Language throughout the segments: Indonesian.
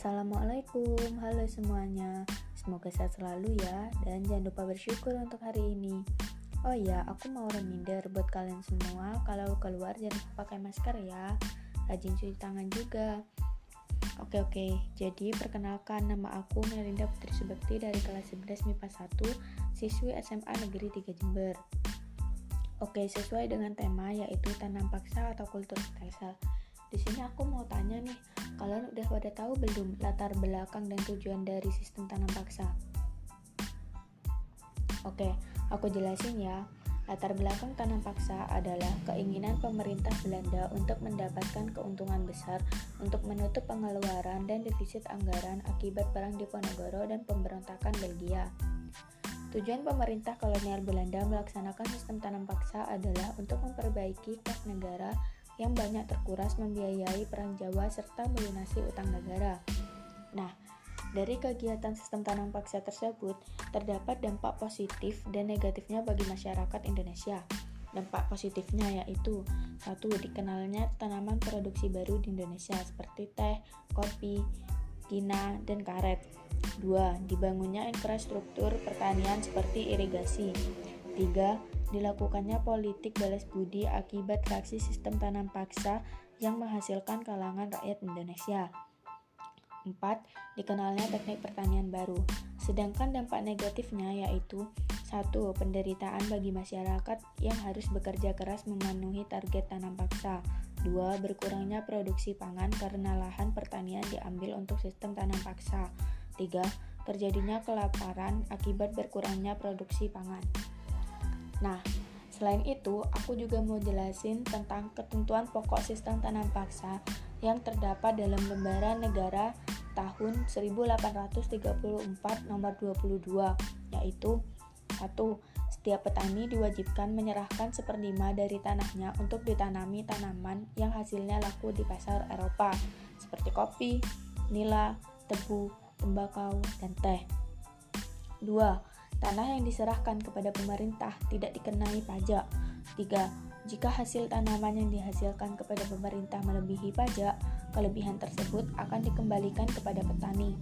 Assalamualaikum, halo semuanya. Semoga sehat selalu ya, dan jangan lupa bersyukur untuk hari ini. Oh iya, aku mau reminder buat kalian semua kalau keluar jangan lupa pakai masker ya. Rajin cuci tangan juga. Oke oke, jadi perkenalkan nama aku Melinda Putri Subekti dari kelas 11 MIPA 1, siswi SMA Negeri 3 Jember. Oke, sesuai dengan tema yaitu tanam paksa atau kultur stelsel. Di sini aku mau tanya nih, kalian udah pada tahu belum latar belakang dan tujuan dari sistem tanam paksa? Oke, aku jelasin ya. Latar belakang tanam paksa adalah keinginan pemerintah Belanda untuk mendapatkan keuntungan besar untuk menutup pengeluaran dan defisit anggaran akibat perang Diponegoro dan pemberontakan Belgia. Tujuan pemerintah kolonial Belanda melaksanakan sistem tanam paksa adalah untuk memperbaiki kas negara yang banyak terkuras membiayai Perang Jawa serta melunasi utang negara. Nah, dari kegiatan sistem tanam paksa tersebut, terdapat dampak positif dan negatifnya bagi masyarakat Indonesia. Dampak positifnya yaitu satu dikenalnya tanaman produksi baru di Indonesia seperti teh, kopi, kina, dan karet. Dua, dibangunnya infrastruktur pertanian seperti irigasi. Tiga, dilakukannya politik balas budi akibat reaksi sistem tanam paksa yang menghasilkan kalangan rakyat Indonesia. 4. Dikenalnya teknik pertanian baru. Sedangkan dampak negatifnya yaitu 1. Penderitaan bagi masyarakat yang harus bekerja keras memenuhi target tanam paksa. 2. Berkurangnya produksi pangan karena lahan pertanian diambil untuk sistem tanam paksa. 3. Terjadinya kelaparan akibat berkurangnya produksi pangan. Nah, selain itu, aku juga mau jelasin tentang ketentuan pokok sistem tanam paksa yang terdapat dalam lembaran negara tahun 1834 nomor 22, yaitu 1. Setiap petani diwajibkan menyerahkan seperlima dari tanahnya untuk ditanami tanaman yang hasilnya laku di pasar Eropa, seperti kopi, nila, tebu, tembakau, dan teh. 2 Tanah yang diserahkan kepada pemerintah tidak dikenai pajak. 3. Jika hasil tanaman yang dihasilkan kepada pemerintah melebihi pajak, kelebihan tersebut akan dikembalikan kepada petani.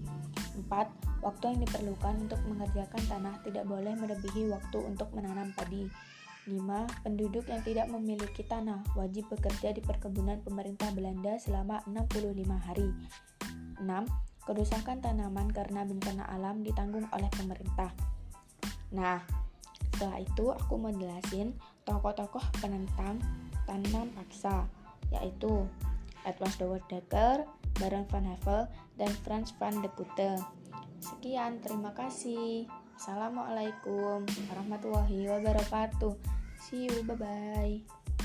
4. Waktu yang diperlukan untuk mengerjakan tanah tidak boleh melebihi waktu untuk menanam padi. 5. Penduduk yang tidak memiliki tanah wajib bekerja di perkebunan pemerintah Belanda selama 65 hari. 6. Kerusakan tanaman karena bencana alam ditanggung oleh pemerintah. Nah, setelah itu aku mau jelasin tokoh-tokoh penentang tanam paksa, yaitu Edward Howard Dekker, Baron van Hevel, dan Frans van de Putte. Sekian, terima kasih. Assalamualaikum warahmatullahi wabarakatuh. See you, bye-bye.